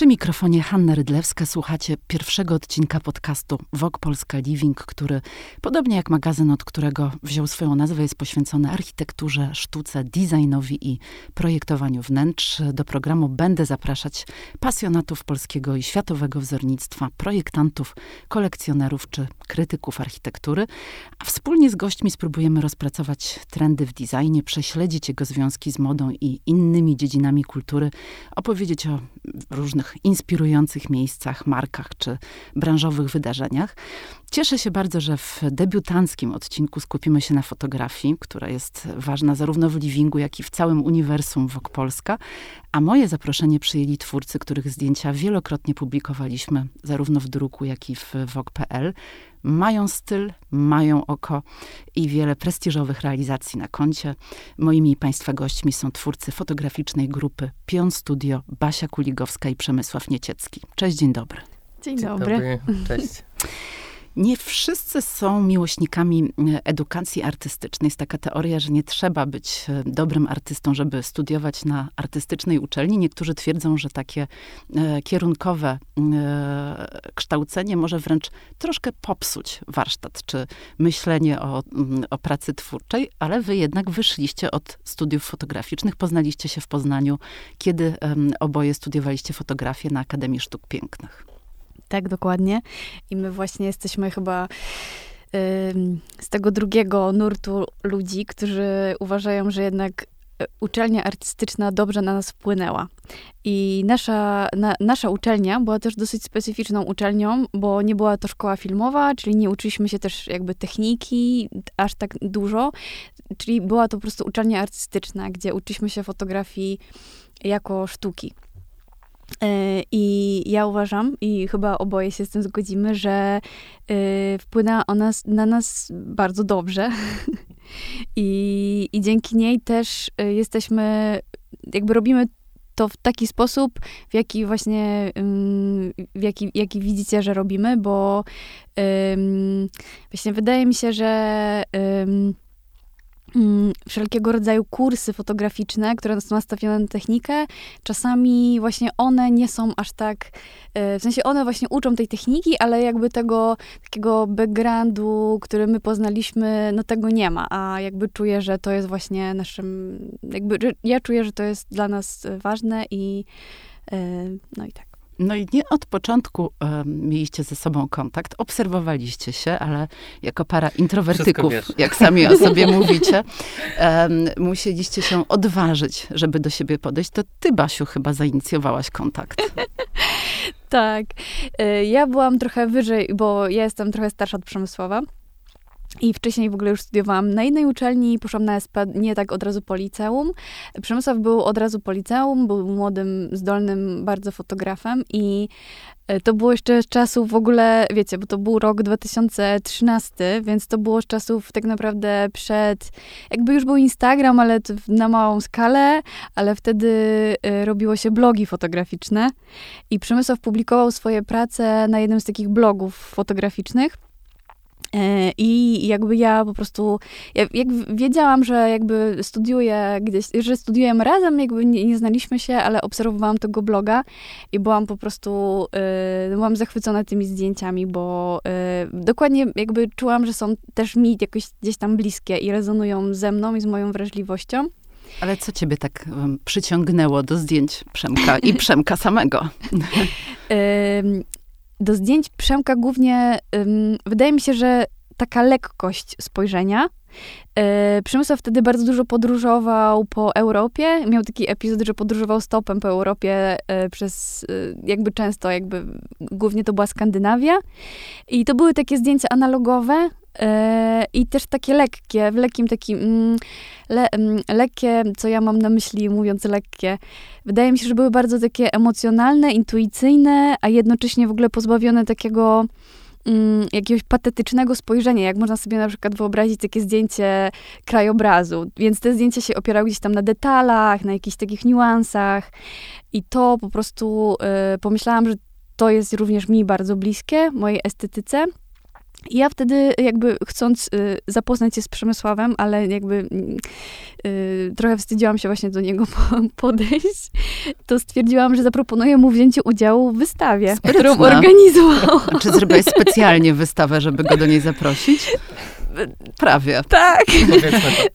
Przy mikrofonie Hanna Rydlewska słuchacie pierwszego odcinka podcastu Wok Polska Living, który, podobnie jak magazyn, od którego wziął swoją nazwę, jest poświęcony architekturze, sztuce, designowi i projektowaniu wnętrz. Do programu będę zapraszać pasjonatów polskiego i światowego wzornictwa, projektantów, kolekcjonerów czy krytyków architektury, a wspólnie z gośćmi spróbujemy rozpracować trendy w designie, prześledzić jego związki z modą i innymi dziedzinami kultury, opowiedzieć o różnych inspirujących miejscach, markach czy branżowych wydarzeniach. Cieszę się bardzo, że w debiutanckim odcinku skupimy się na fotografii, która jest ważna zarówno w livingu, jak i w całym uniwersum Wok Polska. A moje zaproszenie przyjęli twórcy, których zdjęcia wielokrotnie publikowaliśmy, zarówno w druku, jak i w Wok.pl. Mają styl, mają oko i wiele prestiżowych realizacji na koncie. Moimi Państwa gośćmi są twórcy fotograficznej grupy Pion Studio, Basia Kuligowska i Przemysław Nieciecki. Cześć, dzień dobry. Dzień, dzień dobry. dobry. Cześć. Nie wszyscy są miłośnikami e, edukacji artystycznej. Jest taka teoria, że nie trzeba być e, dobrym artystą, żeby studiować na artystycznej uczelni. Niektórzy twierdzą, że takie e, kierunkowe kształcenie może wręcz troszkę popsuć warsztat czy myślenie o, mm, o pracy twórczej, ale wy jednak wyszliście od studiów fotograficznych, poznaliście się w Poznaniu, kiedy oboje studiowaliście fotografię na Akademii Sztuk Pięknych. Tak, dokładnie. I my właśnie jesteśmy chyba z tego drugiego nurtu ludzi, którzy uważają, że jednak e, uczelnia artystyczna dobrze na nas wpłynęła. I nasza, na, nasza uczelnia była też dosyć specyficzną uczelnią, bo nie była to szkoła filmowa, czyli nie uczyliśmy się też jakby techniki aż tak dużo, czyli była to po prostu uczelnia artystyczna, gdzie uczyliśmy się fotografii jako sztuki. E, I ja uważam, i chyba oboje się z tym zgodzimy, że e, wpłynęła ona na nas bardzo dobrze. I, I dzięki niej też e, jesteśmy, jakby robimy to w taki sposób, w jaki właśnie, w jaki, jaki widzicie, że robimy, bo właśnie wydaje mi się, że Mm, wszelkiego rodzaju kursy fotograficzne, które są nastawione na technikę, czasami właśnie one nie są aż tak, e, w sensie one właśnie uczą tej techniki, ale jakby tego takiego backgroundu, który my poznaliśmy, no tego nie ma, a jakby czuję, że to jest właśnie naszym, jakby ja czuję, że to jest dla nas ważne i e, no i tak. No i nie od początku um, mieliście ze sobą kontakt, obserwowaliście się, ale jako para introwertyków, jak sami o sobie mówicie, um, musieliście się odważyć, żeby do siebie podejść. To ty, Basiu, chyba zainicjowałaś kontakt. tak. E, ja byłam trochę wyżej, bo ja jestem trochę starsza od Przemysława. I wcześniej w ogóle już studiowałam na innej uczelni, poszłam na SP, nie tak od razu po liceum. Przemysław był od razu po liceum, był młodym, zdolnym bardzo fotografem i e, to było jeszcze z czasów w ogóle, wiecie, bo to był rok 2013, więc to było z czasów tak naprawdę przed, jakby już był Instagram, ale na małą skalę, ale wtedy e, robiło się blogi fotograficzne i Przemysław publikował swoje prace na jednym z takich blogów fotograficznych. E, I jakby ja po prostu, jak, wiedziałam, że jakby studiuję gdzieś, że studiujemy razem, jakby nie, nie znaliśmy się, ale obserwowałam tego bloga i byłam po prostu, y, byłam zachwycona tymi zdjęciami, bo y, dokładnie jakby czułam, że są też mi jakoś gdzieś tam bliskie i rezonują ze mną i z moją wrażliwością. Ale co ciebie tak przyciągnęło do zdjęć Przemka i Przemka samego? do zdjęć Przemka głównie ym, wydaje mi się, że taka lekkość spojrzenia. Yy, Przemysław wtedy bardzo dużo podróżował po Europie. Miał taki epizod, że podróżował stopem po Europie yy, przez yy, jakby często, jakby głównie to była Skandynawia. I to były takie zdjęcia analogowe, I też takie lekkie, w lekkim takim, mm, le, mm, lekkie, co ja mam na myśli mówiąc lekkie, wydaje mi się, że były bardzo takie emocjonalne, intuicyjne, a jednocześnie w ogóle pozbawione takiego mm, jakiegoś patetycznego spojrzenia, jak można sobie na przykład wyobrazić takie zdjęcie krajobrazu. Więc te zdjęcia się opierały gdzieś tam na detalach, na jakichś takich niuansach i to po prostu y, pomyślałam, że to jest również mi bardzo bliskie, mojej estetyce. I ja wtedy jakby chcąc y, zapoznać się z Przemysławem, ale jakby y, trochę wstydziłam się właśnie do niego po, podejść, to stwierdziłam, że zaproponuję mu wzięcie udziału w wystawie, Sprytna. którą organizował. Czy zrobiłeś specjalnie wystawę, żeby go do niej zaprosić? Prawie. Tak.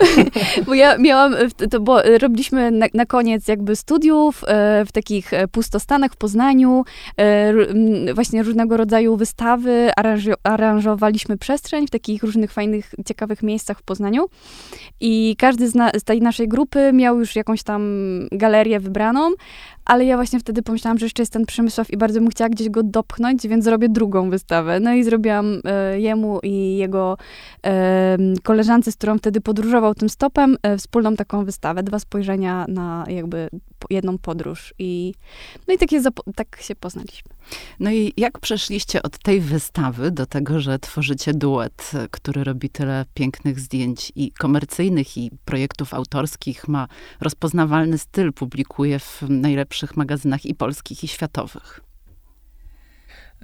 Bo ja miałam, to, bo e, robiliśmy na, na koniec jakby studiów e, w takich e, pustostanach w Poznaniu, właśnie różnego rodzaju wystawy, aranżo, aranżowaliśmy przestrzeń w takich różnych fajnych, ciekawych miejscach w Poznaniu. I każdy z, na, z tej naszej grupy miał już jakąś tam galerię wybraną, ale ja właśnie wtedy pomyślałam, że jeszcze jest ten Przemysław i bardzo bym chciała gdzieś go dopchnąć, więc zrobię drugą wystawę. No i zrobiłam e, jemu i jego em, koleżance, z którą wtedy podróżował tym stopem, e, wspólną taką wystawę, dwa spojrzenia na jakby jedną podróż. I, no i tak, je tak się poznaliśmy. No i jak przeszliście od tej wystawy do tego, że tworzycie duet, e, który robi tyle pięknych zdjęć i komercyjnych, i projektów autorskich, ma rozpoznawalny styl, publikuje w najlepszych magazynach i polskich, i światowych.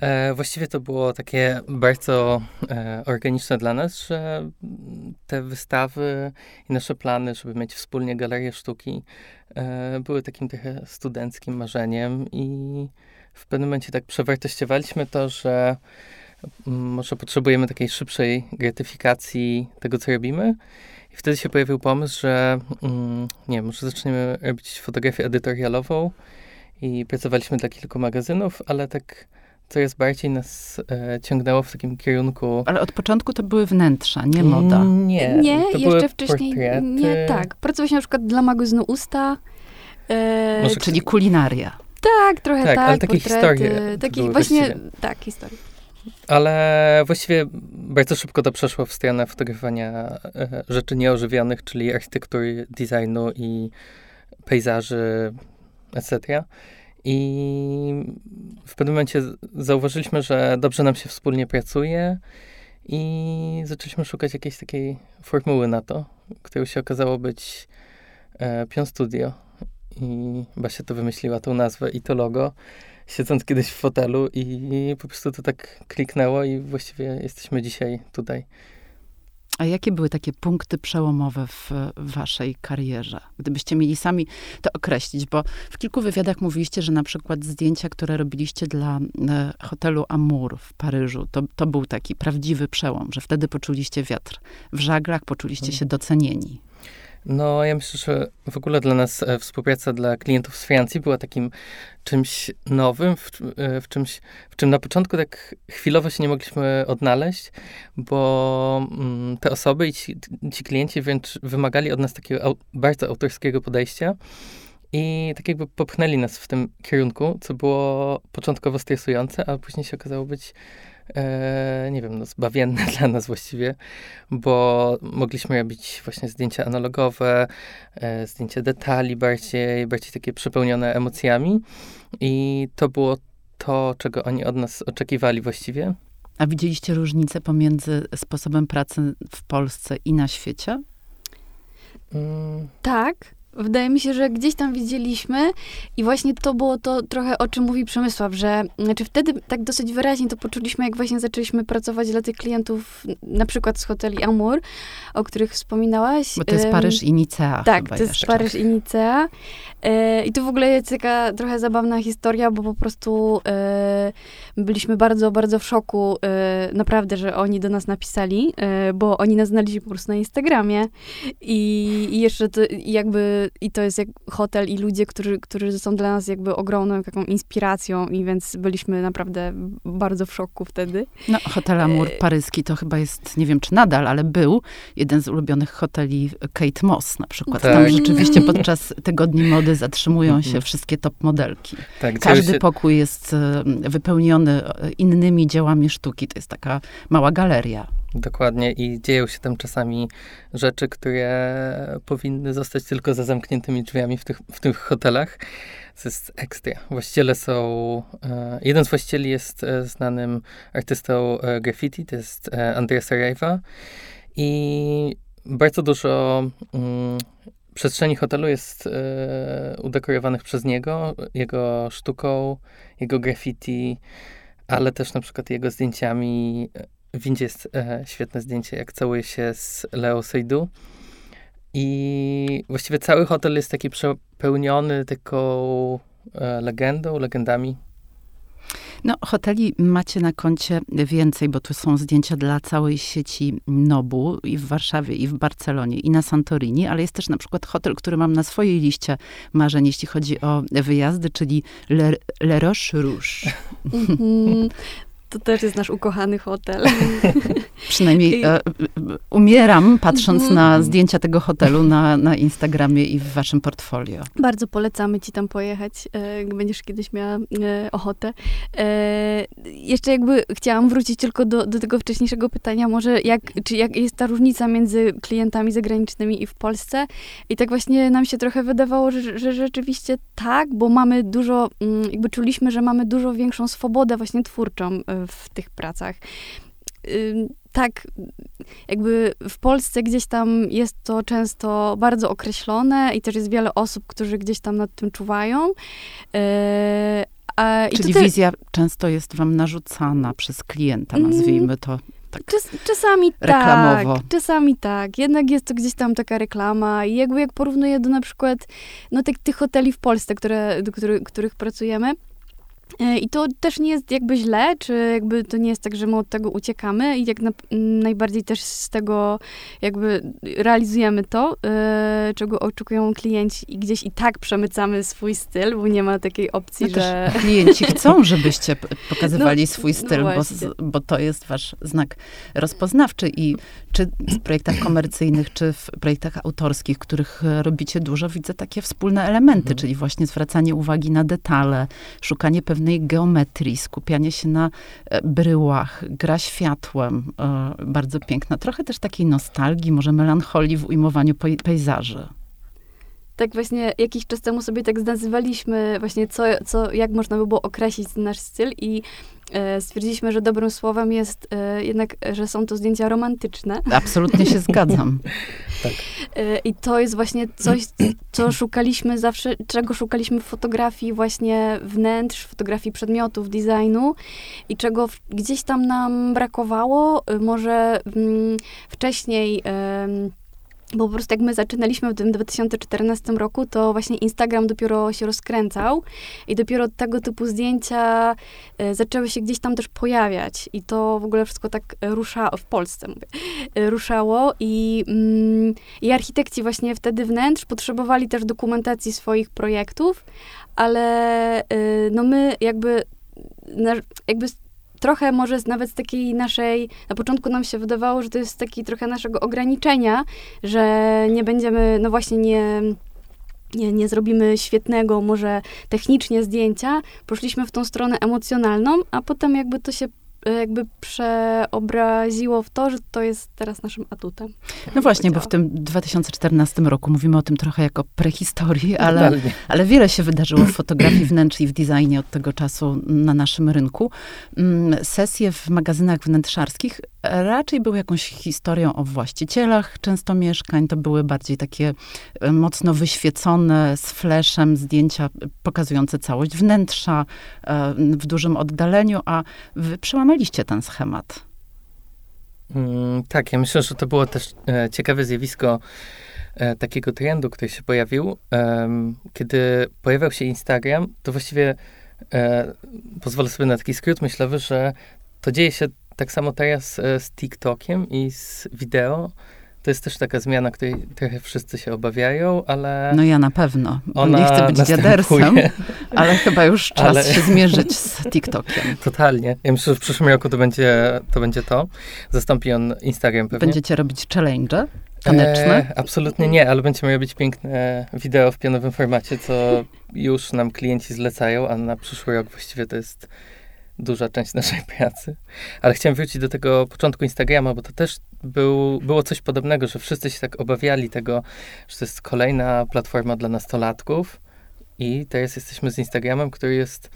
E, właściwie to było takie bardzo e, organiczne dla nas, że te wystawy i nasze plany, żeby mieć wspólnie galerię sztuki, e, były takim trochę studenckim marzeniem i w pewnym momencie tak przewartościowaliśmy to, że mm, może potrzebujemy takiej szybszej gratyfikacji tego, co robimy. I wtedy się pojawił pomysł, że mm, nie wiem, może zaczniemy robić fotografię edytorialową i pracowaliśmy dla kilku magazynów, ale tak coraz bardziej nas e, ciągnęło w takim kierunku. Ale od początku to były wnętrza, nie moda. Nie, nie to jeszcze były wcześniej. portrety. Nie, tak. Pracowaliśmy na przykład dla magazynu Usta. E, Może Czyli kulinaria. tak, trochę Tak, tak. ale takie portrety, historie to Takie właśnie, właściwie. tak, historie. Ale właściwie bardzo szybko to przeszło w stronę fotografowania e, rzeczy nieożywionych, czyli architektury, designu i pejzaży, etc. I w pewnym momencie zauważyliśmy, że dobrze nam się wspólnie pracuje i zaczęliśmy szukać jakiejś takiej formuły na to, którą się okazało być e, Pion Studio. I Basia to wymyśliła tą nazwę i to logo, siedząc kiedyś w fotelu i po prostu to tak kliknęło i właściwie jesteśmy dzisiaj tutaj. A jakie były takie punkty przełomowe w waszej karierze? Gdybyście mieli sami to określić, bo w kilku wywiadach mówiliście, że na przykład zdjęcia, które robiliście dla e, hotelu Amour w Paryżu, to, to był taki prawdziwy przełom, że wtedy poczuliście wiatr w żaglach, poczuliście się docenieni. No, ja myślę, że w ogóle dla nas e, współpraca dla klientów z Francji była takim czymś nowym, w, e, w czymś, w czym na początku tak chwilowo się nie mogliśmy odnaleźć, bo mm, te osoby i ci, ci klienci wręcz wymagali od nas takiego bardzo autorskiego podejścia i tak jakby popchnęli nas w tym kierunku, co było początkowo stresujące, a później się okazało być nie wiem, no, zbawienne dla nas właściwie, bo mogliśmy robić właśnie zdjęcia analogowe, e, zdjęcia detali bardziej, bardziej takie przepełnione emocjami i to było to, czego oni od nas oczekiwali właściwie. A widzieliście różnicę pomiędzy sposobem pracy w Polsce i na świecie? Mm, Tak. Wydaje mi się, że gdzieś tam widzieliśmy i właśnie to było to trochę, o czym mówi Przemysław, że znaczy wtedy tak dosyć wyraźnie to poczuliśmy, jak właśnie zaczęliśmy pracować dla tych klientów, na przykład z hoteli Amour, o których wspominałaś. Bo to jest Paryż i Nicea Tak, to jest. Paryż i Nicea. E, I to w ogóle jest taka trochę zabawna historia, bo po prostu e, byliśmy bardzo, bardzo w szoku e, naprawdę, że oni do nas napisali, bo oni nas znaleźli po prostu na Instagramie i, i jeszcze to jakby, i to jest jak hotel i ludzie, którzy, którzy są dla nas jakby ogromną taką inspiracją i więc byliśmy naprawdę bardzo w szoku wtedy. No, hotel Amour E, paryski to chyba jest, nie wiem czy nadal, ale był jeden z ulubionych hoteli Kate Moss na przykład. Tak. Tam rzeczywiście podczas tygodni mody zatrzymują się Mhm. wszystkie top modelki. tak, Każdy się, pokój jest wypełniony e, innymi dziełami sztuki. To jest taka mała galeria. Dokładnie i dzieją się tam czasami rzeczy, które powinny zostać tylko za zamkniętymi drzwiami w tych, w tych hotelach. To jest ekstra. Właściciele są... E, jeden z właścicieli jest e, znanym artystą e, graffiti, to jest Andrea Sarajeva i bardzo dużo mm, przestrzeni hotelu jest e, udekorowanych przez niego, jego sztuką, jego graffiti, ale też na przykład jego zdjęciami w windzie jest e, świetne zdjęcie, jak całuje się z Leo Seydoux. I właściwie cały hotel jest taki przepełniony taką e, legendą, legendami no, hoteli macie na koncie więcej, bo tu są zdjęcia dla całej sieci Nobu i w Warszawie, i w Barcelonie, i na Santorini, ale jest też na przykład hotel, który mam na swojej liście marzeń, jeśli chodzi o wyjazdy, czyli Le, Le Roche Rouge. Mhm. To też jest nasz ukochany hotel. Przynajmniej e, umieram, patrząc mm. na zdjęcia tego hotelu na, na Instagramie i w waszym portfolio. Bardzo polecamy ci tam pojechać, e, będziesz kiedyś miała e, ochotę. E, jeszcze jakby chciałam wrócić tylko do, do tego wcześniejszego pytania, może jak, czy jak jest ta różnica między klientami zagranicznymi i w Polsce? I tak właśnie nam się trochę wydawało, że, że rzeczywiście tak, bo mamy dużo, mm, jakby czuliśmy, że mamy dużo większą swobodę właśnie twórczą w tych pracach. Tak, jakby w Polsce gdzieś tam jest to często bardzo określone i też jest wiele osób, którzy gdzieś tam nad tym czuwają. A, Czyli wizja często jest wam narzucana przez klienta, mm. nazwijmy to tak Czas, czasami reklamowo. tak, czasami tak. Jednak jest to gdzieś tam taka reklama i jakby jak porównuję do na przykład no, tych, tych hoteli w Polsce, które, do który, których pracujemy, I to też nie jest jakby źle, czy jakby to nie jest tak, że my od tego uciekamy i jak na, najbardziej też z tego jakby realizujemy to, yy, czego oczekują klienci i gdzieś i tak przemycamy swój styl, bo nie ma takiej opcji, no że... Klienci chcą, żebyście pokazywali no, swój no styl, no bo, bo to jest wasz znak rozpoznawczy i czy w projektach komercyjnych, czy w projektach autorskich, których robicie dużo, widzę takie wspólne elementy, mhm. czyli właśnie zwracanie uwagi na detale, szukanie pewnych pewnej geometrii, skupianie się na e, bryłach, gra światłem, e, bardzo piękna. Trochę też takiej nostalgii, może melancholii w ujmowaniu pejzaży tak właśnie jakiś czas temu sobie tak nazywaliśmy właśnie, co, co, jak można by było określić nasz styl i stwierdziliśmy, że dobrym słowem jest e, jednak, że są to zdjęcia romantyczne. Absolutnie się zgadzam. tak. e, I to jest właśnie coś, co szukaliśmy zawsze, czego szukaliśmy w fotografii właśnie wnętrz, fotografii przedmiotów, designu i czego gdzieś tam nam brakowało. E, może mm, wcześniej bo po prostu jak my zaczynaliśmy w tym 2014 roku, to właśnie Instagram dopiero się rozkręcał i dopiero tego typu zdjęcia e, zaczęły się gdzieś tam też pojawiać. I to w ogóle wszystko tak ruszało, w Polsce mówię, e, ruszało. I, mm, i architekci właśnie wtedy wnętrz potrzebowali też dokumentacji swoich projektów, ale e, no my jakby jakby trochę może nawet z takiej naszej, na początku nam się wydawało, że to jest taki trochę naszego ograniczenia, że nie będziemy, no właśnie nie nie, nie zrobimy świetnego, może technicznie zdjęcia, poszliśmy w tą stronę emocjonalną, a potem jakby to się jakby przeobraziło w to, że to jest teraz naszym atutem. No właśnie, bo w tym 2014 roku mówimy o tym trochę jako prehistorii, ale, ale wiele się wydarzyło w fotografii wnętrz i w designie od tego czasu na naszym rynku. Mm, sesje w magazynach wnętrzarskich raczej były jakąś historią o właścicielach często mieszkań. To były bardziej takie e, mocno wyświecone z fleszem zdjęcia pokazujące całość wnętrza e, w dużym oddaleniu, a wy przełamaliście ten schemat. Mm, tak, ja myślę, że to było też e, ciekawe zjawisko takiego trendu, który się pojawił. Kiedy pojawiał się Instagram, to właściwie pozwolę sobie na taki skrót myślowy, że to dzieje się tak samo teraz e, z TikTokiem i z wideo. To jest też taka zmiana, której trochę wszyscy się obawiają, ale. No ja na pewno. Ona nie chcę być dziadersem, ale chyba już czas ale... się zmierzyć z TikTokiem. Totalnie. Ja myślę, że w przyszłym roku to będzie to. Będzie to. Zastąpi on Instagram pewnie. Będziecie robić challenge? Taneczne? E, absolutnie nie, ale będziemy robić piękne wideo w pionowym formacie, co już nam klienci zlecają, a na przyszły rok właściwie to jest duża część naszej pracy. Ale chciałem wrócić do tego początku Instagrama, bo to też był, było coś podobnego, że wszyscy się tak obawiali tego, że to jest kolejna platforma dla nastolatków. I teraz jesteśmy z Instagramem, który jest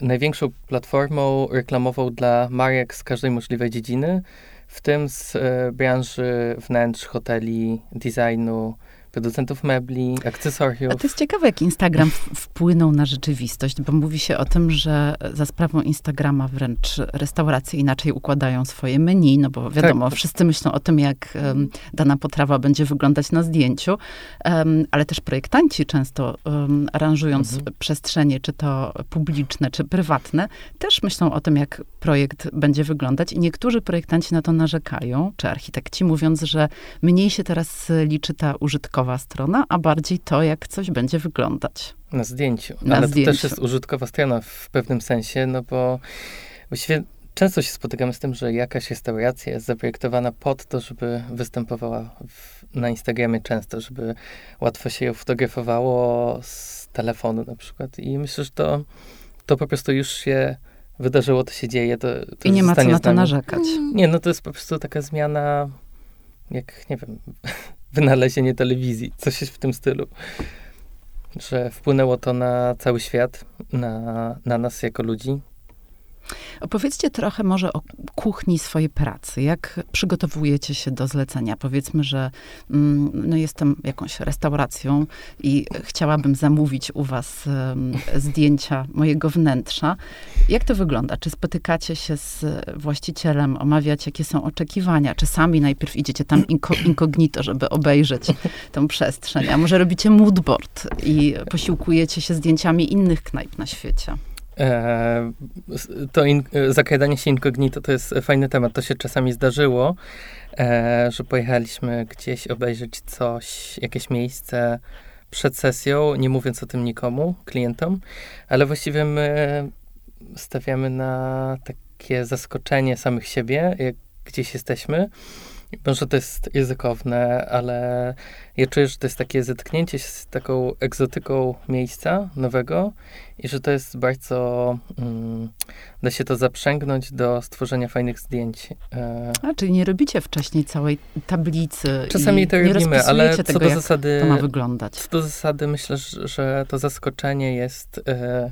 największą platformą reklamową dla marek z każdej możliwej dziedziny, w tym z e, branży wnętrz, hoteli, designu, producentów mebli, akcesoriów. A to jest ciekawe, jak Instagram wpłynął na rzeczywistość, bo mówi się o tym, że za sprawą Instagrama wręcz restauracje inaczej układają swoje menu, no bo wiadomo, tak. wszyscy myślą o tym, jak um, dana potrawa będzie wyglądać na zdjęciu, um, ale też projektanci często um, aranżując mhm. przestrzenie, czy to publiczne, czy prywatne, też myślą o tym, jak projekt będzie wyglądać i niektórzy projektanci na to narzekają, czy architekci, mówiąc, że mniej się teraz liczy ta użytkowa strona, a bardziej to, jak coś będzie wyglądać. Na zdjęciu. Na Ale zdjęciu. to też jest użytkowa strona w pewnym sensie, no bo właściwie często się spotykamy z tym, że jakaś restauracja jest zaprojektowana pod to, żeby występowała w, na Instagramie często, żeby łatwo się ją fotografowało z telefonu na przykład. I myślę, że to, to po prostu już się wydarzyło, to się dzieje. To, to I nie ma co na to narzekać. Nie, no to jest po prostu taka zmiana, jak, nie wiem, wynalezienie telewizji, coś w tym stylu. Że wpłynęło to na cały świat, na, na nas jako ludzi. Opowiedzcie trochę może o kuchni swojej pracy. Jak przygotowujecie się do zlecenia? Powiedzmy, że mm, no jestem jakąś restauracją i chciałabym zamówić u was zdjęcia mojego wnętrza. Jak to wygląda? Czy spotykacie się z właścicielem, omawiacie, jakie są oczekiwania? Czy sami najpierw idziecie tam incognito, żeby obejrzeć tę przestrzeń? A może robicie moodboard i posiłkujecie się zdjęciami innych knajp na świecie? E, to in, zakradanie się incognito to jest fajny temat. To się czasami zdarzyło, e, że pojechaliśmy gdzieś obejrzeć coś, jakieś miejsce przed sesją, nie mówiąc o tym nikomu, klientom, ale właściwie my stawiamy na takie zaskoczenie samych siebie, jak gdzieś jesteśmy może to jest ryzykowne, ale ja czuję, że to jest takie zetknięcie się z taką egzotyką miejsca nowego i że to jest bardzo, um, da się to zaprzęgnąć do stworzenia fajnych zdjęć. E, A, czyli nie robicie wcześniej całej tablicy Czasami to robimy, ale co tego, do zasady... to ma wyglądać. Co do zasady myślę, że to zaskoczenie jest, e,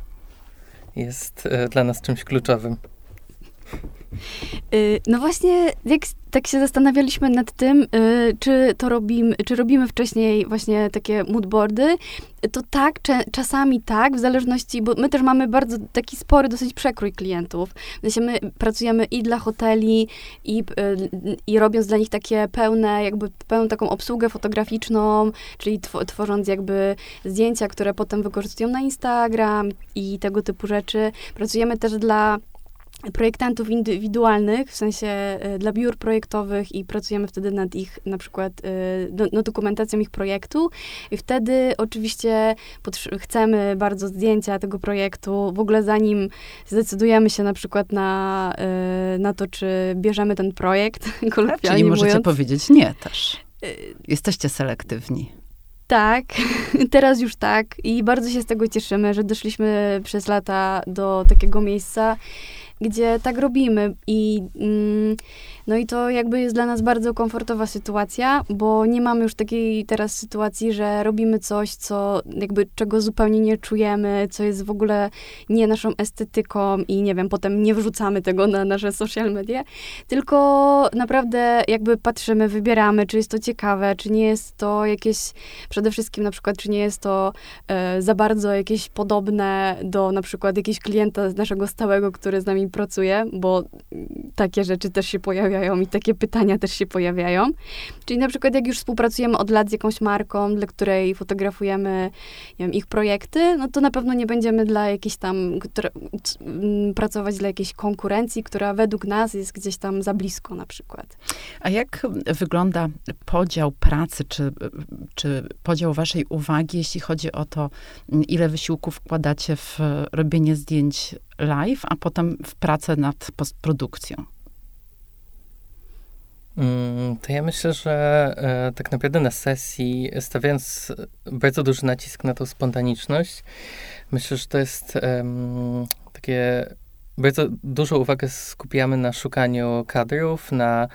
jest e, dla nas czymś kluczowym. Y, no właśnie, jak tak się zastanawialiśmy nad tym, y, czy to robimy, czy robimy wcześniej właśnie takie moodboardy, to tak, czasami tak, w zależności, bo my też mamy bardzo taki spory dosyć przekrój klientów. Sensie my pracujemy i dla hoteli, i, y, i robiąc dla nich takie pełne, jakby pełną taką obsługę fotograficzną, czyli tworząc jakby zdjęcia, które potem wykorzystują na Instagram i tego typu rzeczy. Pracujemy też dla projektantów indywidualnych, w sensie e, dla biur projektowych i pracujemy wtedy nad ich, na przykład, e, no, dokumentacją ich projektu i wtedy oczywiście chcemy bardzo zdjęcia tego projektu, w ogóle zanim zdecydujemy się na przykład na, e, na to, czy bierzemy ten projekt, kolokwialnie Czyli możecie mówiąc. powiedzieć nie też. Jesteście selektywni. Tak, teraz już tak i bardzo się z tego cieszymy, że doszliśmy przez lata do takiego miejsca, gdzie tak robimy i mm, no i to jakby jest dla nas bardzo komfortowa sytuacja, bo nie mamy już takiej teraz sytuacji, że robimy coś, co jakby czego zupełnie nie czujemy, co jest w ogóle nie naszą estetyką i nie wiem, potem nie wrzucamy tego na nasze social media, tylko naprawdę jakby patrzymy, wybieramy, czy jest to ciekawe, czy nie jest to jakieś, przede wszystkim na przykład, czy nie jest to e, za bardzo jakieś podobne do na przykład jakiegoś klienta naszego stałego, który z nami pracuje, bo takie rzeczy też się pojawiają i takie pytania też się pojawiają. Czyli na przykład jak już współpracujemy od lat z jakąś marką, dla której fotografujemy wiem, ich projekty, no to na pewno nie będziemy dla jakiejś tam, która, mm, pracować dla jakiejś konkurencji, która według nas jest gdzieś tam za blisko na przykład. A jak wygląda podział pracy, czy, czy podział waszej uwagi, jeśli chodzi o to, ile wysiłków wkładacie w robienie zdjęć live, a potem w pracę nad postprodukcją? Mm, to ja myślę, że e, tak naprawdę na sesji, stawiając bardzo duży nacisk na tą spontaniczność, myślę, że to jest takie. Bardzo dużą uwagę skupiamy na szukaniu kadrów, na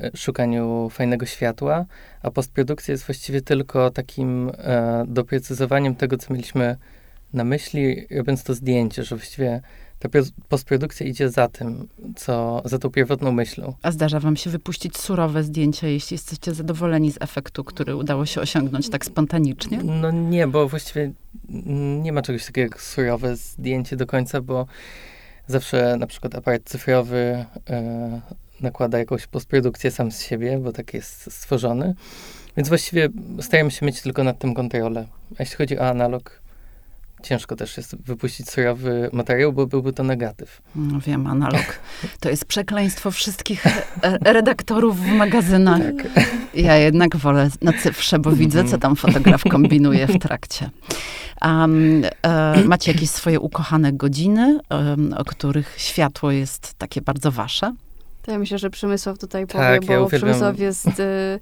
e, szukaniu fajnego światła, a postprodukcja jest właściwie tylko takim e, doprecyzowaniem tego, co mieliśmy na myśli, robiąc to zdjęcie, że właściwie ta postprodukcja idzie za tym, co, za tą pierwotną myślą. A zdarza wam się wypuścić surowe zdjęcia, jeśli jesteście zadowoleni z efektu, który udało się osiągnąć tak spontanicznie? No nie, bo właściwie nie ma czegoś takiego jak surowe zdjęcie do końca, bo zawsze na przykład aparat cyfrowy e, nakłada jakąś postprodukcję sam z siebie, bo tak jest stworzony. Więc właściwie staramy się mieć tylko nad tym kontrolę. A jeśli chodzi o analog, ciężko też jest wypuścić surowy materiał, bo byłby to negatyw. No wiem, analog. To jest przekleństwo wszystkich e, redaktorów w magazynach. Tak. Ja jednak wolę na cyfrze, bo widzę, co tam fotograf kombinuje w trakcie. Um, e, macie jakieś swoje ukochane godziny, um, o których światło jest takie bardzo wasze? To ja myślę, że Przemysław tutaj powie, tak, bo ja Przemysław jest y,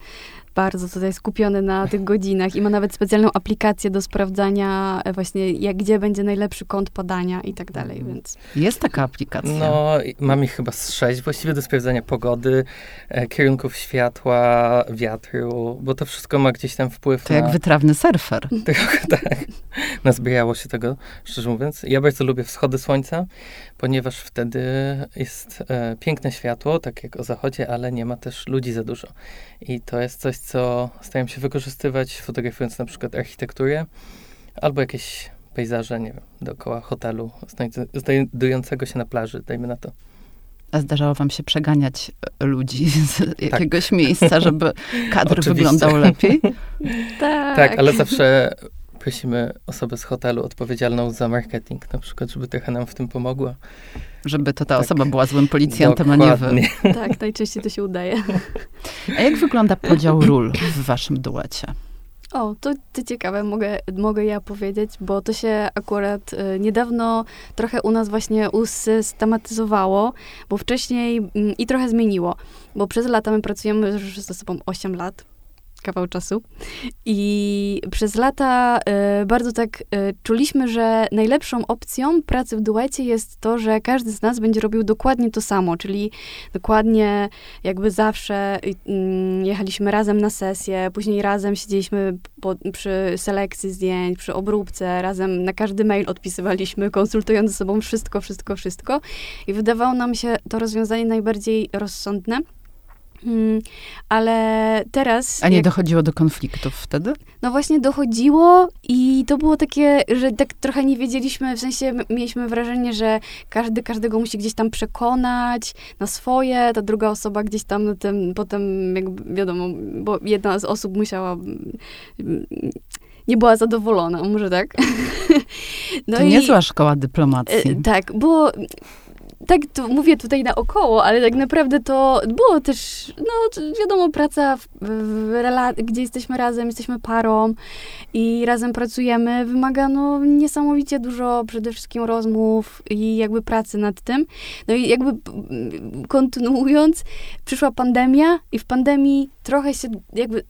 bardzo tutaj skupiony na tych godzinach i ma nawet specjalną aplikację do sprawdzania e, właśnie, jak, gdzie będzie najlepszy kąt podania i tak dalej, mhm. więc... Jest taka aplikacja. No, mam ich chyba z sześć właściwie do sprawdzania pogody, e, kierunków światła, wiatru, bo to wszystko ma gdzieś tam wpływ to na... jak wytrawny surfer. Trochę tak. Nazbierało się tego, szczerze mówiąc. Ja bardzo lubię wschody słońca, ponieważ wtedy jest e, piękne światło, tak jak o zachodzie, ale nie ma też ludzi za dużo. I to jest coś, co staram się wykorzystywać, fotografując na przykład architekturę albo jakieś pejzaże, nie wiem, dookoła hotelu znajdującego się na plaży, dajmy na to. A zdarzało wam się przeganiać e, ludzi z tak. jakiegoś miejsca, żeby kadr wyglądał lepiej? tak. Tak, ale zawsze prosimy osobę z hotelu odpowiedzialną za marketing, na przykład, żeby trochę nam w tym pomogła. Żeby to ta tak. osoba była złym policjantem, Dokładnie. a nie wy. Tak, najczęściej to się udaje. A jak wygląda podział ról w waszym duecie? O, to, to ciekawe, mogę, mogę ja powiedzieć, bo to się akurat y, niedawno trochę u nas właśnie usystematyzowało, bo wcześniej y, i trochę zmieniło, bo przez lata my pracujemy już ze sobą 8 lat kawał czasu. I przez lata y, bardzo tak y, czuliśmy, że najlepszą opcją pracy w duecie jest to, że każdy z nas będzie robił dokładnie to samo, czyli dokładnie jakby zawsze y, jechaliśmy razem na sesję, później razem siedzieliśmy po, przy selekcji zdjęć, przy obróbce, razem na każdy mail odpisywaliśmy, konsultując ze sobą wszystko, wszystko, wszystko. I wydawało nam się to rozwiązanie najbardziej rozsądne. Hmm, ale teraz. A nie jak... dochodziło do konfliktów wtedy? No właśnie dochodziło i to było takie, że tak trochę nie wiedzieliśmy, w sensie mieliśmy wrażenie, że każdy każdego musi gdzieś tam przekonać na swoje, ta druga osoba gdzieś tam tym, potem, jakby wiadomo, bo jedna z osób musiała nie była zadowolona, może tak. No to i, niezła szkoła dyplomacji. E, tak, było tak to mówię tutaj naokoło, ale tak naprawdę to było też, no wiadomo, praca, w, w gdzie jesteśmy razem, jesteśmy parą i razem pracujemy, wymaga no niesamowicie dużo przede wszystkim rozmów i jakby pracy nad tym. No i jakby kontynuując, przyszła pandemia i w pandemii trochę się jakby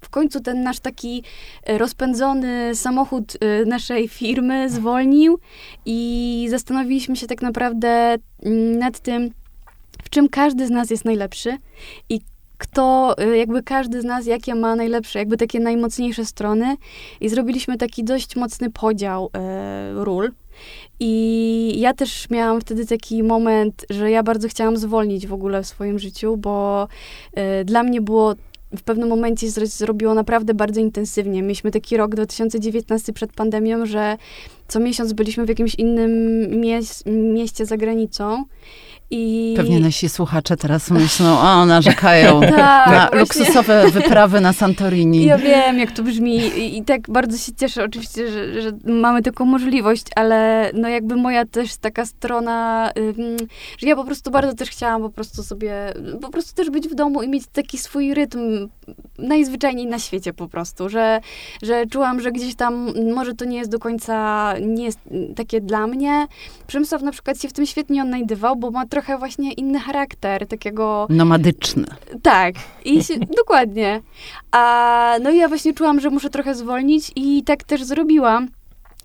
w końcu ten nasz taki e, rozpędzony samochód e, naszej firmy zwolnił i zastanowiliśmy się tak naprawdę mm, nad tym, w czym każdy z nas jest najlepszy i kto, e, jakby każdy z nas, jakie ma najlepsze, jakby takie najmocniejsze strony i zrobiliśmy taki dość mocny podział ról. I ja też miałam wtedy taki moment, że ja bardzo chciałam zwolnić w ogóle w swoim życiu, bo e, dla mnie było w pewnym momencie zrobiło naprawdę bardzo intensywnie. Mieliśmy taki rok 2019 przed pandemią, że co miesiąc byliśmy w jakimś innym mie- mieście za granicą. I... Pewnie nasi słuchacze teraz myślą, o, narzekają tak, na właśnie. luksusowe wyprawy na Santorini. Ja wiem, jak to brzmi i, i tak bardzo się cieszę oczywiście, że, że, mamy taką możliwość, ale no jakby moja też taka strona, że ja po prostu bardzo też chciałam po prostu sobie, po prostu też być w domu i mieć taki swój rytm najzwyczajniej na świecie po prostu, że, że czułam, że gdzieś tam może to nie jest do końca, nie jest takie dla mnie. Przemysław na przykład się w tym świetnie odnajdywał, bo ma trochę właśnie inny charakter, takiego... Nomadyczny. Tak, i się, dokładnie. A, no i ja właśnie czułam, że muszę trochę zwolnić i tak też zrobiłam.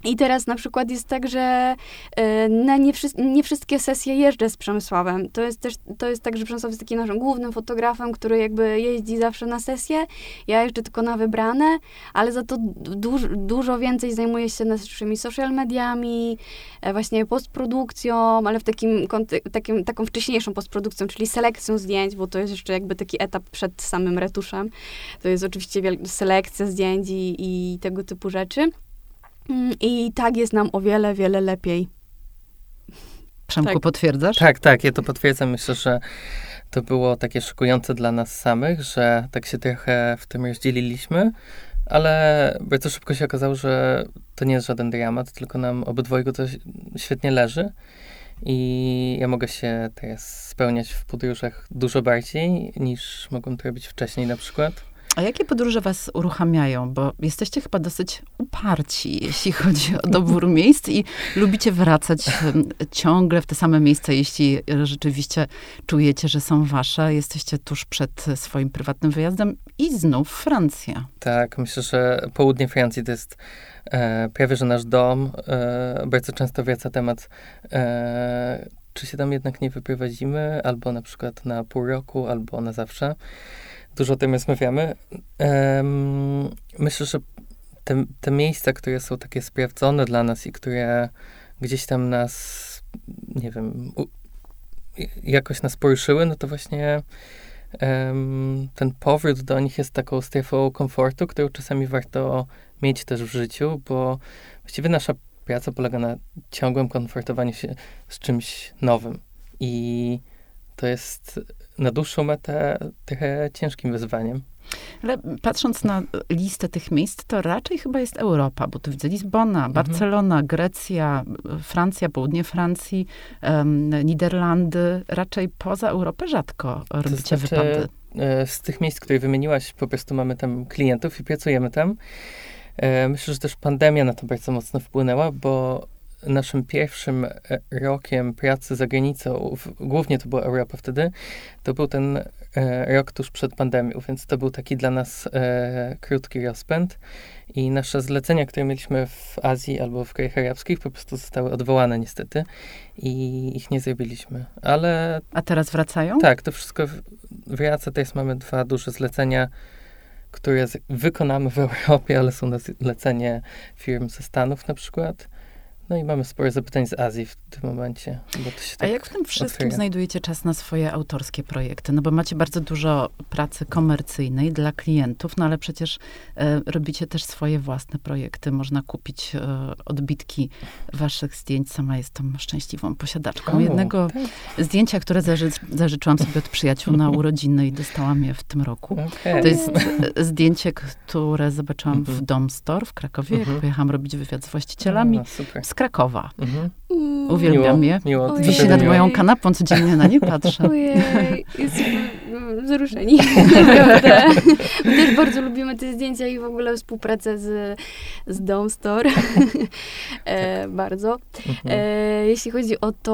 I teraz na przykład jest tak, że e, na nie, nie, wszystkie sesje jeżdżę z Przemysławem. To jest też to jest tak, że Przemysław jest takim naszym głównym fotografem, który jakby jeździ zawsze na sesje. Ja jeżdżę tylko na wybrane, ale za to dużo więcej zajmuję się naszymi social mediami, e, właśnie postprodukcją, ale w takim, takim, taką wcześniejszą postprodukcją, czyli selekcją zdjęć, bo to jest jeszcze jakby taki etap przed samym retuszem. To jest oczywiście selekcja zdjęć i, i tego typu rzeczy. Mm, I tak jest nam o wiele, wiele lepiej. Przemku, tak. potwierdzasz? Tak, tak, ja to potwierdzam. Myślę, że to było takie szokujące dla nas samych, że tak się trochę w tym rozdzieliliśmy, ale bardzo szybko się okazało, że to nie jest żaden dramat, tylko nam obydwojgu to świetnie leży. I ja mogę się teraz spełniać w podróżach dużo bardziej niż mogłem to robić wcześniej na przykład. A jakie podróże was uruchamiają? Bo jesteście chyba dosyć uparci, jeśli chodzi o dobór miejsc i lubicie wracać ciągle w te same miejsca, jeśli rzeczywiście czujecie, że są wasze. Jesteście tuż przed swoim prywatnym wyjazdem i znów Francja. Tak, myślę, że południe Francji to jest e, prawie, że nasz dom. E, bardzo często wraca temat e, czy się tam jednak nie wyprowadzimy, albo na przykład na pół roku, albo na zawsze dużo o tym rozmawiamy. Um, myślę, że te, te miejsca, które są takie sprawdzone dla nas i które gdzieś tam nas, nie wiem, u, jakoś nas poruszyły, no to właśnie um, ten powrót do nich jest taką strefą komfortu, którą czasami warto mieć też w życiu, bo właściwie nasza praca polega na ciągłym konfrontowaniu się z czymś nowym. I to jest na dłuższą metę trochę ciężkim wyzwaniem. Ale patrząc na listę tych miejsc, to raczej chyba jest Europa, bo tu widzę Lizbona, mhm. Barcelona, Grecja, Francja, południe Francji, um, Niderlandy. Raczej poza Europę rzadko robicie znaczy, wypady. E, z tych miejsc, które wymieniłaś, po prostu mamy tam klientów i pracujemy tam. E, myślę, że też pandemia na to bardzo mocno wpłynęła, bo naszym pierwszym e, rokiem pracy za granicą, głównie to była Europa wtedy, to był ten e, rok tuż przed pandemią, więc to był taki dla nas e, krótki rozpęd i nasze zlecenia, które mieliśmy w Azji albo w krajach arabskich po prostu zostały odwołane niestety i ich nie zrobiliśmy, ale... A teraz wracają? Tak, to wszystko wraca, teraz mamy dwa duże zlecenia, które wykonamy w Europie, ale są na zlecenie firm ze Stanów na przykład. No i mamy sporo zapytań z Azji w tym momencie. Tak A jak w tym wszystkim otwiera. znajdujecie czas na swoje autorskie projekty? No bo macie bardzo dużo pracy komercyjnej dla klientów, no ale przecież e, robicie też swoje własne projekty. Można kupić e, odbitki waszych zdjęć. Sama jestem szczęśliwą posiadaczką o, jednego tak. zdjęcia, które zaży, zażyczyłam sobie od przyjaciół na urodziny i dostałam je w tym roku. Okay. To jest e, zdjęcie, które zobaczyłam w mhm. Dom Store w Krakowie, jak mhm. pojechałam robić wywiad z właścicielami. O, super Krakowa. Mhm. Mm. Uwielbiam miło, je. Miło. Wisi nad moją kanapą, codziennie na nie patrzę. Ojej, jesteśmy wzruszeni. Naprawdę. My też bardzo lubimy te zdjęcia i w ogóle współpracę z, z Dome Store. e, bardzo. Mhm. E, jeśli chodzi o to,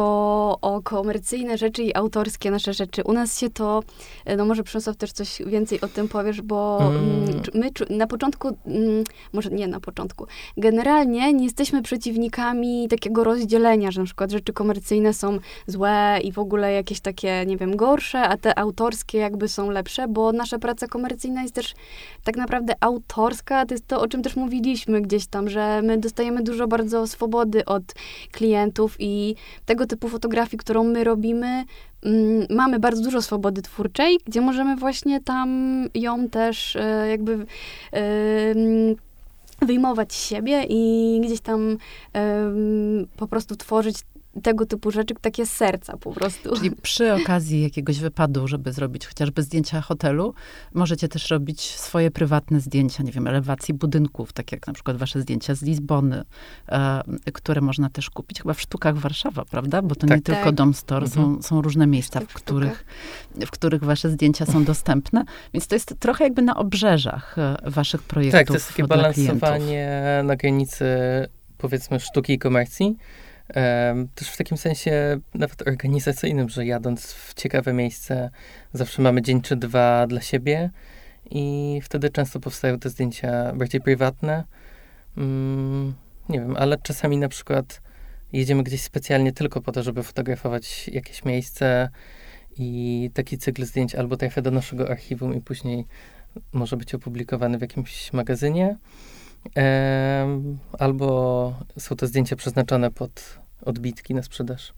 o komercyjne rzeczy i autorskie nasze rzeczy, u nas się to, e, no może Przemysław też coś więcej o tym powiesz, bo mm. my na początku, mm, może nie na początku, generalnie nie jesteśmy przeciwnikami takiego rozdzielenia, że na przykład rzeczy komercyjne są złe i w ogóle jakieś takie, nie wiem, gorsze, a te autorskie jakby są lepsze, bo nasza praca komercyjna jest też tak naprawdę autorska. To jest to, o czym też mówiliśmy gdzieś tam, że my dostajemy dużo bardzo swobody od klientów i tego typu fotografii, którą my robimy, mm, mamy bardzo dużo swobody twórczej, gdzie możemy właśnie tam ją też e, jakby e, wyjmować siebie i gdzieś tam po prostu tworzyć tego typu rzeczy, takie serca po prostu. Czyli przy okazji jakiegoś wypadu, żeby zrobić chociażby zdjęcia hotelu, możecie też robić swoje prywatne zdjęcia, nie wiem, elewacji budynków, tak jak na przykład wasze zdjęcia z Lizbony, e, które można też kupić chyba w sztukach Warszawa, prawda? Bo to tak. nie tylko tak. Dom Store, mhm. są, są różne miejsca, w których, w których wasze zdjęcia są dostępne. Więc to jest trochę jakby na obrzeżach e, waszych projektów Tak, to jest takie balansowanie na granicy powiedzmy sztuki i komercji też w takim sensie nawet organizacyjnym, że jadąc w ciekawe miejsce, zawsze mamy dzień czy dwa dla siebie i wtedy często powstają te zdjęcia bardziej prywatne. Mm, nie wiem, ale czasami na przykład jedziemy gdzieś specjalnie tylko po to, żeby fotografować jakieś miejsce i taki cykl zdjęć albo trafia do naszego archiwum i później może być opublikowany w jakimś magazynie, albo są to zdjęcia przeznaczone pod odbitki na sprzedaż.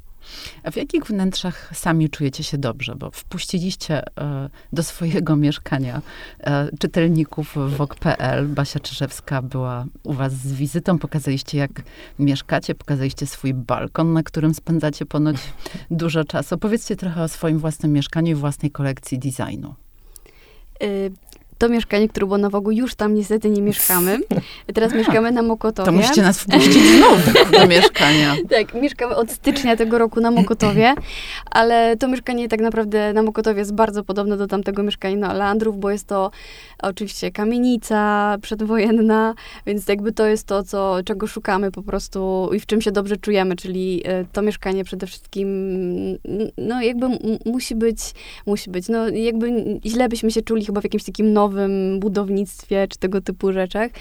A w jakich wnętrzach sami czujecie się dobrze? Bo wpuściliście e, do swojego mieszkania e, czytelników WOK.pl. Basia Czyżewska była u was z wizytą. Pokazaliście, jak mieszkacie. Pokazaliście swój balkon, na którym spędzacie ponoć dużo czasu. Opowiedzcie trochę o swoim własnym mieszkaniu i własnej kolekcji designu. To mieszkanie, które było na Wogu, już tam niestety nie mieszkamy. Teraz mieszkamy na Mokotowie. To musicie nas wpuścić znowu do, mieszkania. tak, mieszkamy od stycznia tego roku na Mokotowie, ale to mieszkanie tak naprawdę na Mokotowie jest bardzo podobne do tamtego mieszkania na Landrów, bo jest to oczywiście kamienica przedwojenna, więc jakby to jest to, co, czego szukamy po prostu i w czym się dobrze czujemy, czyli e, to mieszkanie przede wszystkim, no jakby musi być, musi być, no jakby źle byśmy się czuli chyba w jakimś takim nowym nowym budownictwie czy tego typu rzeczach.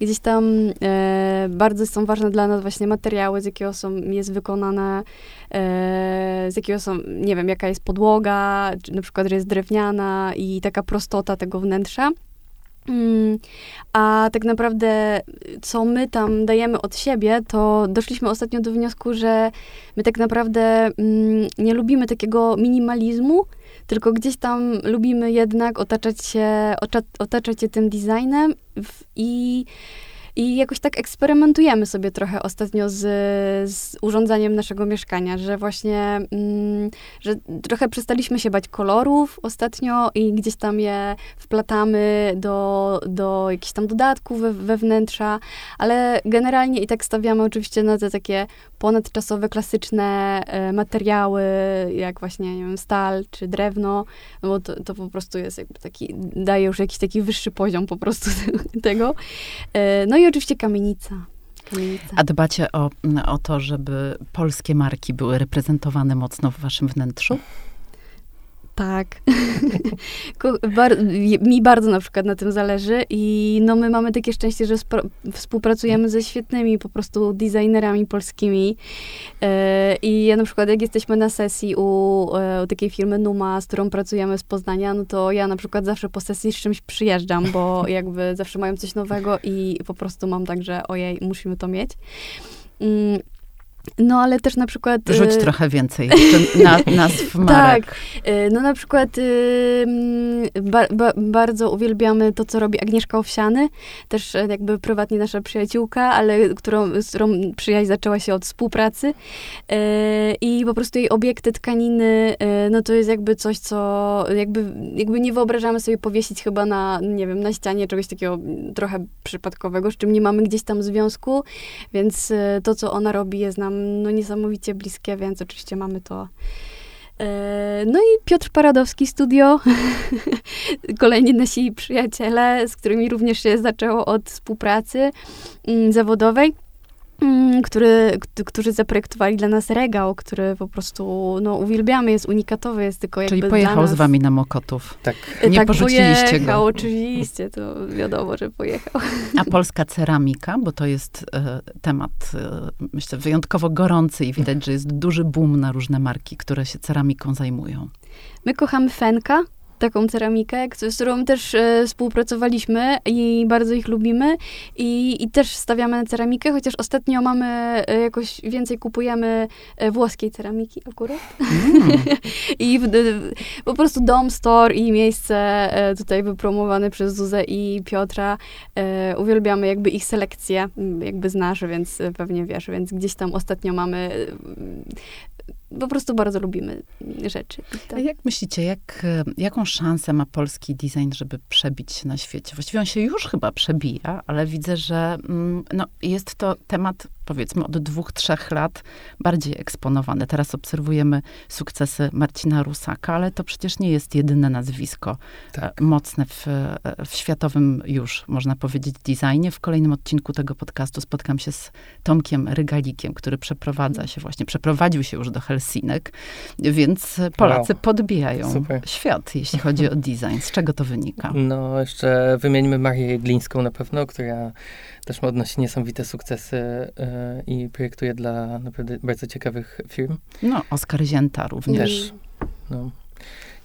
Gdzieś tam e, bardzo są ważne dla nas właśnie materiały, z jakiego są, jest wykonane, e, z jakiego są, nie wiem, jaka jest podłoga, czy na przykład, że jest drewniana i taka prostota tego wnętrza. Mm, a tak naprawdę, co my tam dajemy od siebie, to doszliśmy ostatnio do wniosku, że my tak naprawdę mm, nie lubimy takiego minimalizmu, tylko gdzieś tam lubimy jednak otaczać się, otaczać się tym designem i i jakoś tak eksperymentujemy sobie trochę ostatnio z, z urządzaniem naszego mieszkania, że właśnie, mm, że trochę przestaliśmy się bać kolorów ostatnio i gdzieś tam je wplatamy do, do jakichś tam dodatków we, we wnętrza, ale generalnie i tak stawiamy oczywiście na te takie ponadczasowe, klasyczne e, materiały, jak właśnie, nie wiem, stal czy drewno, no bo to, to po prostu jest jakby taki, daje już jakiś taki wyższy poziom po prostu tego. E, no i oczywiście kamienica. A dbacie o, o to, żeby polskie marki były reprezentowane mocno w waszym wnętrzu? Tak. Bar mi bardzo na przykład na tym zależy i no my mamy takie szczęście, że współpracujemy ze świetnymi po prostu designerami polskimi e, i ja na przykład jak jesteśmy na sesji u, e, u, takiej firmy Numa, z którą pracujemy z Poznania, no to ja na przykład zawsze po sesji z czymś przyjeżdżam, bo jakby zawsze mają coś nowego i po prostu mam tak, że ojej, musimy to mieć. Mm, no, ale też na przykład... Rzuć y, trochę więcej na, nazw marek. Tak. Y, no na przykład y, ba, ba, bardzo uwielbiamy to, co robi Agnieszka Owsiany. Też e, jakby prywatnie nasza przyjaciółka, ale którą, z którą przyjaźń zaczęła się od współpracy. I po prostu jej obiekty, tkaniny, no to jest jakby coś, co jakby, jakby nie wyobrażamy sobie powiesić chyba na, nie wiem, na ścianie czegoś takiego trochę przypadkowego, z czym nie mamy gdzieś tam związku, więc to, co ona robi jest nam nam no, niesamowicie bliskie, więc oczywiście mamy to. E, no i Piotr Paradowski Studio, kolejni nasi przyjaciele, z którymi również się zaczęło od współpracy mm, zawodowej. Mm, który, którzy zaprojektowali dla nas regał, który po prostu no, uwielbiamy, jest unikatowy, jest tylko Czyli jakby pojechał z wami na Mokotów. Tak. Nie tak, porzuciliście pojechał, go. oczywiście, to wiadomo, że pojechał. A polska ceramika, bo to jest e, temat, e, myślę, wyjątkowo gorący i widać, że jest duży boom na różne marki, które się ceramiką zajmują. My kochamy Fenka, taką ceramikę, z którą też e, współpracowaliśmy i bardzo ich lubimy i, i też stawiamy na ceramikę, chociaż ostatnio mamy, e, jakoś więcej kupujemy e, włoskiej ceramiki akurat. Mm. I w, po prostu dom, store i miejsce tutaj wypromowane przez Zuzę i Piotra. Uwielbiamy jakby ich selekcję, jakby znasz, więc pewnie wiesz, więc gdzieś tam ostatnio mamy po prostu bardzo lubimy rzeczy. A jak myślicie, jak, jaką szansę ma polski design, żeby przebić się na świecie? Właściwie on się już chyba przebija, ale widzę, że mm, no, jest to temat powiedzmy od dwóch, trzech lat bardziej eksponowane. Teraz obserwujemy sukcesy Marcina Rusaka, ale to przecież nie jest jedyne nazwisko Tak. e, mocne w, e, w światowym już, można powiedzieć, designie. W kolejnym odcinku tego podcastu spotkam się z Tomkiem Rygalikiem, który przeprowadza się właśnie, przeprowadził się już do Helsinek, więc Polacy Wow. podbijają Super. świat, jeśli chodzi o design. Z czego to wynika? No, jeszcze wymienimy Marię Jeglińską na pewno, która też odnosi niesamowite sukcesy e, i projektuje dla naprawdę bardzo ciekawych firm. No, Oskar Zięta również. Też. No.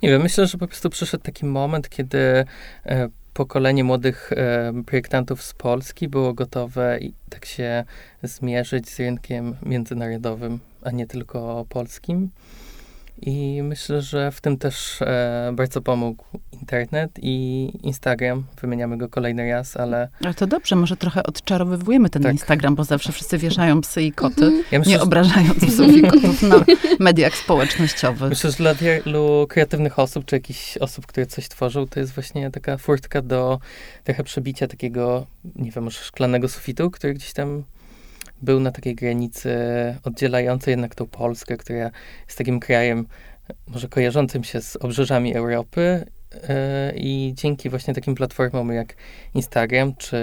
Nie wiem, myślę, że po prostu przyszedł taki moment, kiedy e, pokolenie młodych e, projektantów z Polski było gotowe i tak się zmierzyć z rynkiem międzynarodowym, a nie tylko polskim. I myślę, że w tym też e, bardzo pomógł internet i Instagram. Wymieniamy go kolejny raz, ale Ale to dobrze, może trochę odczarowywujemy ten Tak. Instagram, bo zawsze wszyscy wieszają psy i koty, ja myślę, nie że, obrażając psów i kotów na mediach społecznościowych. myślę, że dla wielu kreatywnych osób, czy jakichś osób, które coś tworzą, to jest właśnie taka furtka do trochę przebicia takiego, nie wiem, może szklanego sufitu, który gdzieś tam był na takiej granicy oddzielającej jednak tą Polskę, która jest takim krajem może kojarzącym się z obrzeżami Europy e, i dzięki właśnie takim platformom jak Instagram czy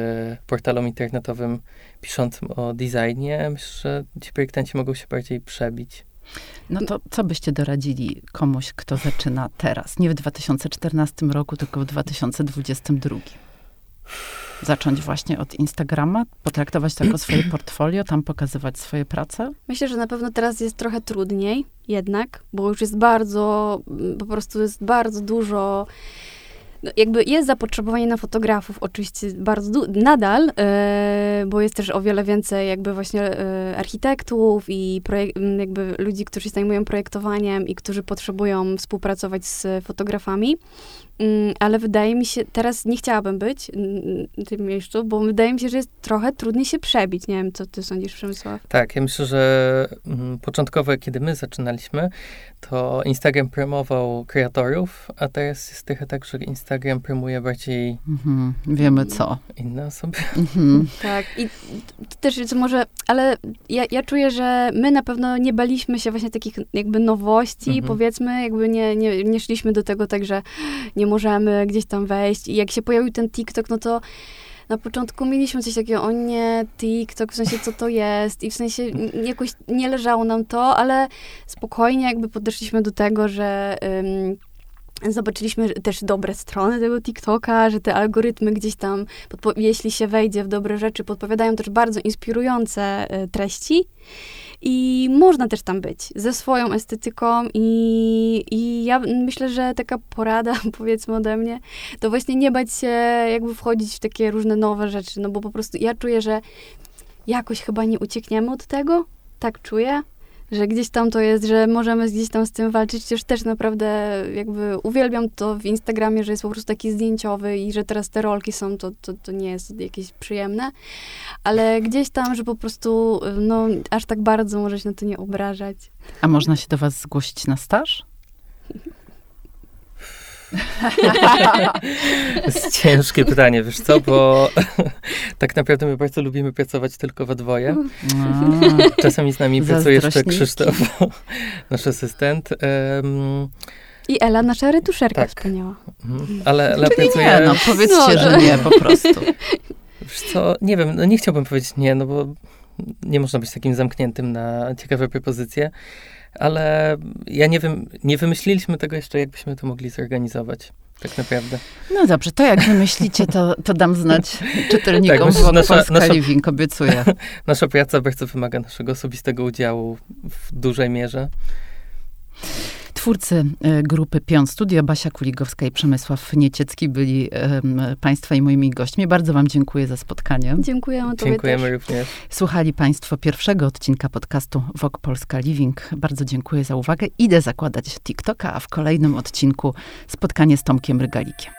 portalom internetowym piszącym o designie, myślę, że ci projektanci mogą się bardziej przebić. No to co byście doradzili komuś, kto zaczyna teraz? Nie w 2014 roku, tylko w 2022. Zacząć właśnie od Instagrama, potraktować to jako swoje portfolio, tam pokazywać swoje prace? Myślę, że na pewno teraz jest trochę trudniej jednak, bo już jest bardzo, mm, po prostu jest bardzo dużo. No jakby jest zapotrzebowanie na fotografów, oczywiście bardzo nadal, e, bo jest też o wiele więcej jakby właśnie e, architektów i projek- m, jakby ludzi, którzy się zajmują projektowaniem i którzy potrzebują współpracować z fotografami. Mm, Ale wydaje mi się, teraz nie chciałabym być w tym miejscu, bo wydaje mi się, że jest trochę trudniej się przebić. Nie wiem, co ty sądzisz, Przemysław? Tak, ja myślę, że mm, początkowo, kiedy my zaczynaliśmy, to Instagram promował kreatorów, a teraz jest trochę tak, że Instagram promuje bardziej Mhm, wiemy co. inne osoby. Mhm. Tak, i to też jest może, ale ja, ja czuję, że my na pewno nie baliśmy się właśnie takich jakby nowości, Mhm. powiedzmy, jakby nie, nie, nie szliśmy do tego tak, że nie możemy gdzieś tam wejść i jak się pojawił ten TikTok, no to na początku mieliśmy coś takiego, o nie, TikTok, w sensie co to jest i w sensie jakoś nie leżało nam to, ale spokojnie jakby podeszliśmy do tego, że... ym, Zobaczyliśmy też dobre strony tego TikToka, że te algorytmy gdzieś tam, jeśli się wejdzie w dobre rzeczy, podpowiadają też bardzo inspirujące y, treści. I można też tam być ze swoją estetyką i, i ja myślę, że taka porada, powiedzmy ode mnie, to właśnie nie bać się jakby wchodzić w takie różne nowe rzeczy, no bo po prostu ja czuję, że jakoś chyba nie uciekniemy od tego, tak czuję, że gdzieś tam to jest, że możemy gdzieś tam z tym walczyć, chociaż też naprawdę jakby uwielbiam to w Instagramie, że jest po prostu taki zdjęciowy i że teraz te rolki są, to, to, to nie jest jakieś przyjemne, ale gdzieś tam, że po prostu no aż tak bardzo może się na to nie obrażać. A można się do was zgłosić na staż? To jest ciężkie pytanie, wiesz co, bo tak naprawdę my bardzo lubimy pracować tylko we dwoje. A, Czasami z nami pracuje jeszcze. Krzysztof, nasz asystent. Em, I Ela, nasza retuszerka Tak. wspaniała. mhm, ale, ale Czyli pracuje... nie, no powiedzcie, No, że że- nie, po prostu. Wiesz co, nie wiem, no nie chciałbym powiedzieć nie, no bo nie można być takim zamkniętym na ciekawe propozycje, ale ja nie wiem, nie wymyśliliśmy tego jeszcze, jakbyśmy to mogli zorganizować, tak naprawdę. No dobrze, to jak wymyślicie, to, to dam znać czytelnikom Tak, myślę, że nasza- Polska nasza- Living, obiecuję. Nasza praca bardzo wymaga naszego osobistego udziału w dużej mierze. Twórcy e, grupy Pion Studio, Basia Kuligowska i Przemysław Nieciecki byli Państwa i moimi gośćmi. Bardzo Wam dziękuję za spotkanie. Dziękujemy Tobie Dziękujemy też. również. Słuchali Państwo pierwszego odcinka podcastu Wok Polska Living. Bardzo dziękuję za uwagę. Idę zakładać TikToka, a w kolejnym odcinku spotkanie z Tomkiem Rygalikiem.